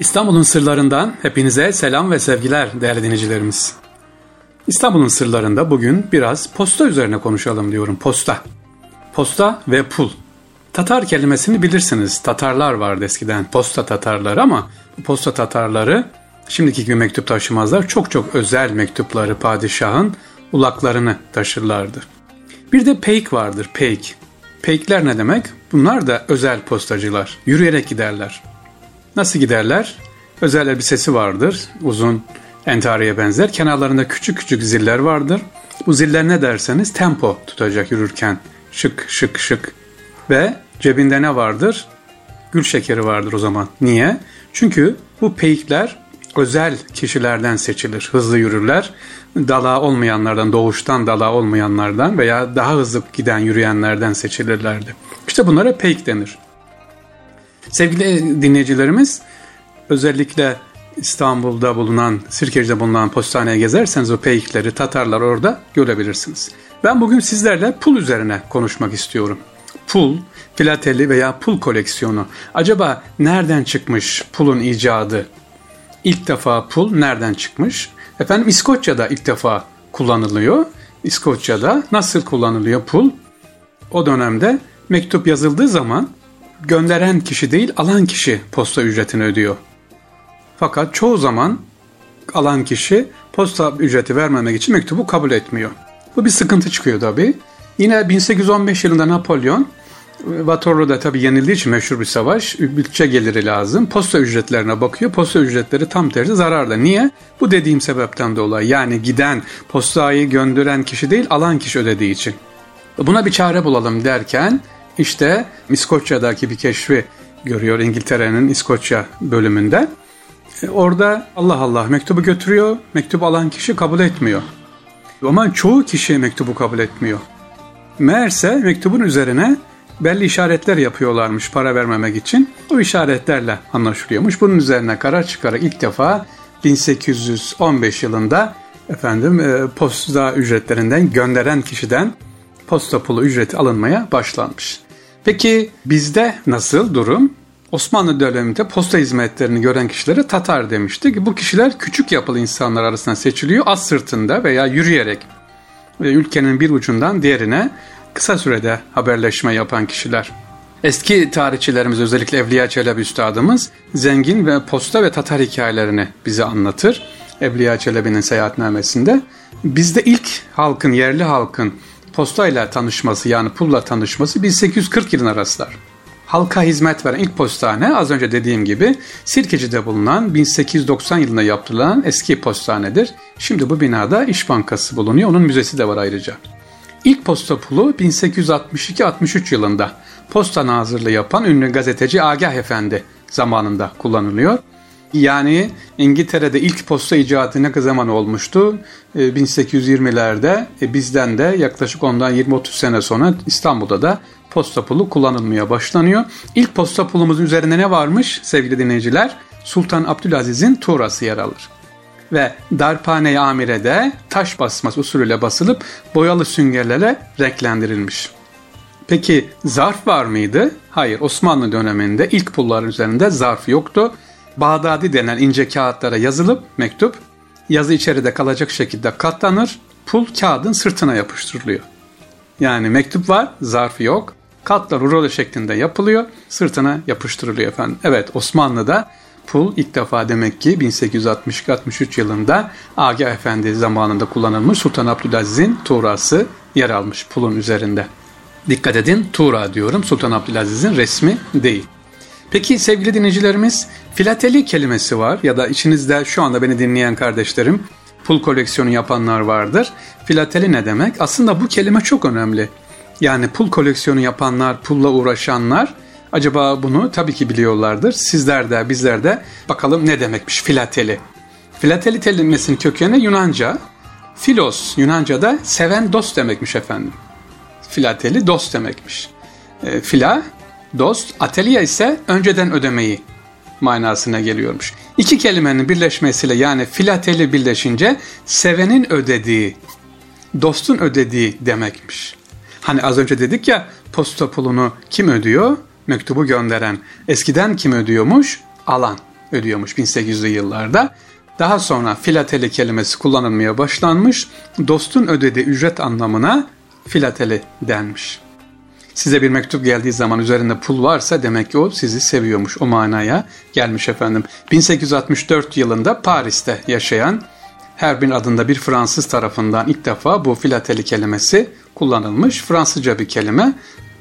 İstanbul'un sırlarından hepinize selam ve sevgiler değerli dinleyicilerimiz. İstanbul'un sırlarında bugün biraz posta üzerine konuşalım diyorum. Posta. Posta ve pul. Tatar kelimesini bilirsiniz. Tatarlar vardı eskiden. Posta Tatarları ama bu posta Tatarları şimdiki gibi mektup taşımazlar. Çok çok özel mektupları padişahın ulaklarını taşırlardı. Bir de peyk vardır. Peyk. Peykler ne demek? Bunlar da özel postacılar. Yürüyerek giderler. Nasıl giderler? Özel elbisesi vardır. Uzun entariye benzer. Kenarlarında küçük küçük ziller vardır. Bu ziller ne derseniz tempo tutacak yürürken. Şık şık şık. Ve cebinde ne vardır? Gül şekeri vardır o zaman. Niye? Çünkü bu peyikler özel kişilerden seçilir. Hızlı yürürler. Dala olmayanlardan, doğuştan dala olmayanlardan veya daha hızlı giden yürüyenlerden seçilirlerdi. İşte bunlara peyik denir. Sevgili dinleyicilerimiz, özellikle İstanbul'da bulunan, Sirkeci'de bulunan postaneye gezerseniz o peyikleri, Tatarlar orada görebilirsiniz. Ben bugün sizlerle pul üzerine konuşmak istiyorum. Pul, filateli veya pul koleksiyonu. Acaba nereden çıkmış pulun icadı? İlk defa pul nereden çıkmış? Efendim İskoçya'da ilk defa kullanılıyor. İskoçya'da nasıl kullanılıyor pul? O dönemde mektup yazıldığı zaman gönderen kişi değil alan kişi posta ücretini ödüyor. Fakat çoğu zaman alan kişi posta ücreti vermemek için mektubu kabul etmiyor. Bu bir sıkıntı çıkıyor tabi. Yine 1815 yılında Napolyon Waterloo'da tabi yenildiği için meşhur bir savaş. Bütçe geliri lazım. Posta ücretlerine bakıyor. Posta ücretleri tam tersi zararda. Niye? Bu dediğim sebepten dolayı. Yani giden postayı gönderen kişi değil alan kişi ödediği için. Buna bir çare bulalım derken işte İskoçya'daki bir keşfi görüyor İngiltere'nin İskoçya bölümünde. E, orada Allah Allah mektubu götürüyor, mektubu alan kişi kabul etmiyor. Ama çoğu kişi mektubu kabul etmiyor. Meğerse mektubun üzerine belli işaretler yapıyorlarmış para vermemek için. O işaretlerle anlaşılıyormuş. Bunun üzerine karar çıkarak ilk defa 1815 yılında efendim e, posta ücretlerinden gönderen kişiden posta pulu ücreti alınmaya başlanmış. Peki bizde nasıl durum? Osmanlı döneminde posta hizmetlerini gören kişilere Tatar demiştik. Bu kişiler küçük yapılı insanlar arasında seçiliyor. Az sırtında veya yürüyerek ülkenin bir ucundan diğerine kısa sürede haberleşme yapan kişiler. Eski tarihçilerimiz özellikle Evliya Çelebi Üstadımız zengin ve posta ve Tatar hikayelerini bize anlatır. Evliya Çelebi'nin seyahatnamesinde. Bizde ilk halkın, yerli halkın postayla tanışması yani pulla tanışması 1840 yılına rastlar. Halka hizmet veren ilk postane az önce dediğim gibi Sirkeci'de bulunan 1890 yılında yaptırılan eski postanedir. Şimdi bu binada İş Bankası bulunuyor. Onun müzesi de var ayrıca. İlk posta pulu 1862-63 yılında posta nazırlığı yapan ünlü gazeteci Agah Efendi zamanında kullanılıyor. Yani İngiltere'de ilk posta icadı ne zaman olmuştu? 1820'lerde e, e, bizden de yaklaşık ondan 20-30 sene sonra İstanbul'da da posta pulu kullanılmaya başlanıyor. İlk posta pulumuzun üzerinde ne varmış sevgili dinleyiciler? Sultan Abdülaziz'in tuğrası yer alır. Ve darphane-i amirede taş basması usulüyle basılıp boyalı süngerlerle renklendirilmiş. Peki zarf var mıydı? Hayır Osmanlı döneminde ilk pulların üzerinde zarf yoktu. Bağdadi denen ince kağıtlara yazılıp mektup yazı içeride kalacak şekilde katlanır, pul kağıdın sırtına yapıştırılıyor. Yani mektup var, zarfı yok. Katlar rulo şeklinde yapılıyor, sırtına yapıştırılıyor efendim. Evet Osmanlı'da pul ilk defa demek ki 1862-63 yılında Agah Efendi zamanında kullanılmış Sultan Abdülaziz'in tuğrası yer almış pulun üzerinde. Dikkat edin tuğra diyorum Sultan Abdülaziz'in resmi değil. Peki sevgili dinleyicilerimiz filateli kelimesi var ya da içinizde şu anda beni dinleyen kardeşlerim pul koleksiyonu yapanlar vardır. Filateli ne demek? Aslında bu kelime çok önemli. Yani pul koleksiyonu yapanlar, pulla uğraşanlar acaba bunu tabii ki biliyorlardır. Sizler de bizler de bakalım ne demekmiş filateli. Filateli kelimesinin kökeni Yunanca. Filos Yunanca'da seven dost demekmiş efendim. Filateli dost demekmiş. E, fila dost, ateliye ise önceden ödemeyi manasına geliyormuş. İki kelimenin birleşmesiyle yani filateli birleşince sevenin ödediği, dostun ödediği demekmiş. Hani az önce dedik ya posta pulunu kim ödüyor? Mektubu gönderen. Eskiden kim ödüyormuş? Alan. ödüyormuş 1800'lü yıllarda. Daha sonra filateli kelimesi kullanılmaya başlanmış. Dostun ödediği ücret anlamına filateli denmiş. Size bir mektup geldiği zaman üzerinde pul varsa demek ki o sizi seviyormuş. O manaya gelmiş efendim. 1864 yılında Paris'te yaşayan Herbin adında bir Fransız tarafından ilk defa bu filateli kelimesi kullanılmış. Fransızca bir kelime.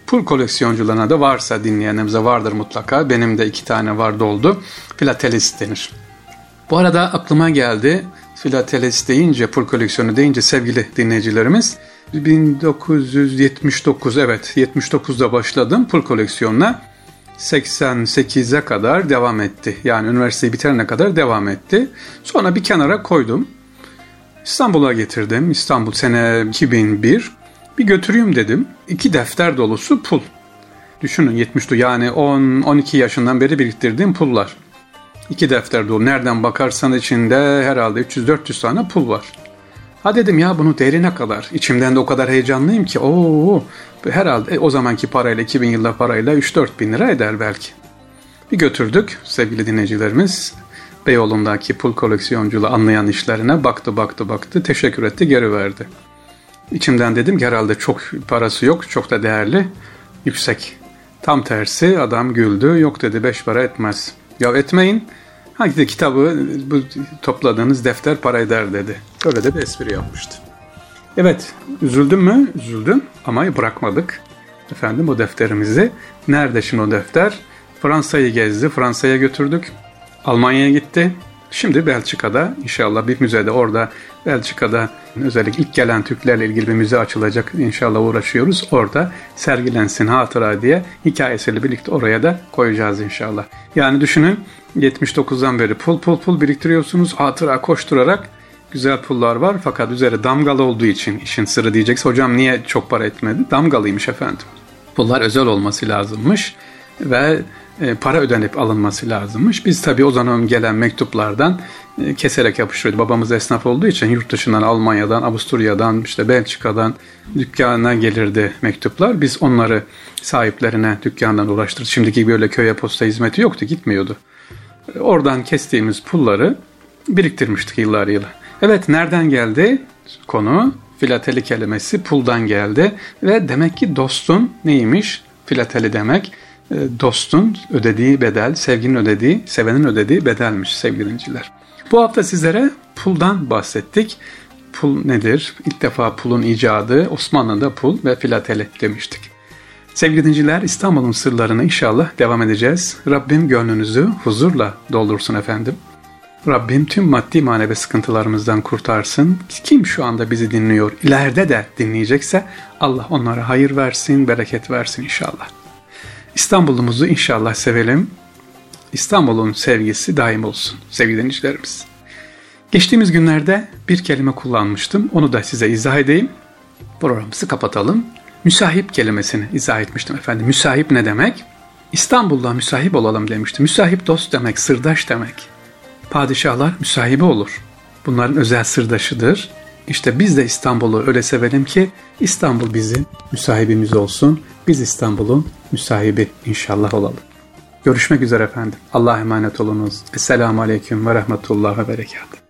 Pul koleksiyoncularına da varsa dinleyenimize vardır mutlaka. Benim de iki tane vardı oldu. Filatelist denir. Bu arada aklıma geldi. Filatelist deyince, pul koleksiyonu deyince sevgili dinleyicilerimiz 1979 evet 79'da başladım pul koleksiyonuna. 88'e kadar devam etti. Yani üniversiteyi bitirene kadar devam etti. Sonra bir kenara koydum. İstanbul'a getirdim. İstanbul sene 2001. Bir götüreyim dedim. İki defter dolusu pul. Düşünün 70'ti yani 10-12 yaşından beri biriktirdiğim pullar. İki defter dolu. Nereden bakarsan içinde herhalde 300-400 tane pul var. Ha dedim ya bunu derine kadar. İçimden de o kadar heyecanlıyım ki. Oo, herhalde o zamanki parayla 2000 yılda parayla 3-4 bin lira eder belki. Bir götürdük sevgili dinleyicilerimiz. Beyoğlu'ndaki pul koleksiyonculuğu anlayan işlerine baktı baktı baktı teşekkür etti geri verdi. İçimden dedim ki herhalde çok parası yok çok da değerli yüksek. Tam tersi adam güldü yok dedi beş para etmez. Ya etmeyin hangi kitabı bu topladığınız defter para eder dedi. Öyle de bir espri yapmıştı. Evet üzüldüm mü? Üzüldüm ama bırakmadık. Efendim o defterimizi. Nerede şimdi o defter? Fransa'yı gezdi. Fransa'ya götürdük. Almanya'ya gitti. Şimdi Belçika'da inşallah bir müzede orada Belçika'da özellikle ilk gelen Türklerle ilgili bir müze açılacak. İnşallah uğraşıyoruz. Orada sergilensin hatıra diye hikayesiyle birlikte oraya da koyacağız inşallah. Yani düşünün 79'dan beri pul pul pul biriktiriyorsunuz. Hatıra koşturarak güzel pullar var fakat üzeri damgalı olduğu için işin sırrı diyecekse hocam niye çok para etmedi? Damgalıymış efendim. Pullar özel olması lazımmış ve para ödenip alınması lazımmış. Biz tabii o zaman gelen mektuplardan e, keserek yapıştırıyorduk. Babamız esnaf olduğu için yurt dışından, Almanya'dan, Avusturya'dan, işte Belçika'dan dükkana gelirdi mektuplar. Biz onları sahiplerine dükkandan ulaştırdık. Şimdiki böyle köye posta hizmeti yoktu, gitmiyordu. E, oradan kestiğimiz pulları biriktirmiştik yıllar yılı. Evet nereden geldi konu? Filateli kelimesi puldan geldi ve demek ki dostun neymiş? Filateli demek e, dostun ödediği bedel, sevginin ödediği, sevenin ödediği bedelmiş sevgili dinciler. Bu hafta sizlere puldan bahsettik. Pul nedir? İlk defa pulun icadı Osmanlı'da pul ve filateli demiştik. Sevgili dinciler İstanbul'un sırlarını inşallah devam edeceğiz. Rabbim gönlünüzü huzurla doldursun efendim. Rabbim tüm maddi manevi sıkıntılarımızdan kurtarsın. Kim şu anda bizi dinliyor, ileride de dinleyecekse Allah onlara hayır versin, bereket versin inşallah. İstanbul'umuzu inşallah sevelim. İstanbul'un sevgisi daim olsun sevgili dinleyicilerimiz. Geçtiğimiz günlerde bir kelime kullanmıştım. Onu da size izah edeyim. Programımızı kapatalım. Müsahip kelimesini izah etmiştim efendim. Müsahip ne demek? İstanbul'da müsahip olalım demiştim. Müsahip dost demek, sırdaş demek. Padişahlar müsahibi olur. Bunların özel sırdaşıdır. İşte biz de İstanbul'u öyle sevelim ki İstanbul bizim müsahibimiz olsun. Biz İstanbul'un müsahibi inşallah olalım. Görüşmek üzere efendim. Allah'a emanet olunuz. Esselamu Aleyküm ve Rahmetullah ve Berekatuhu.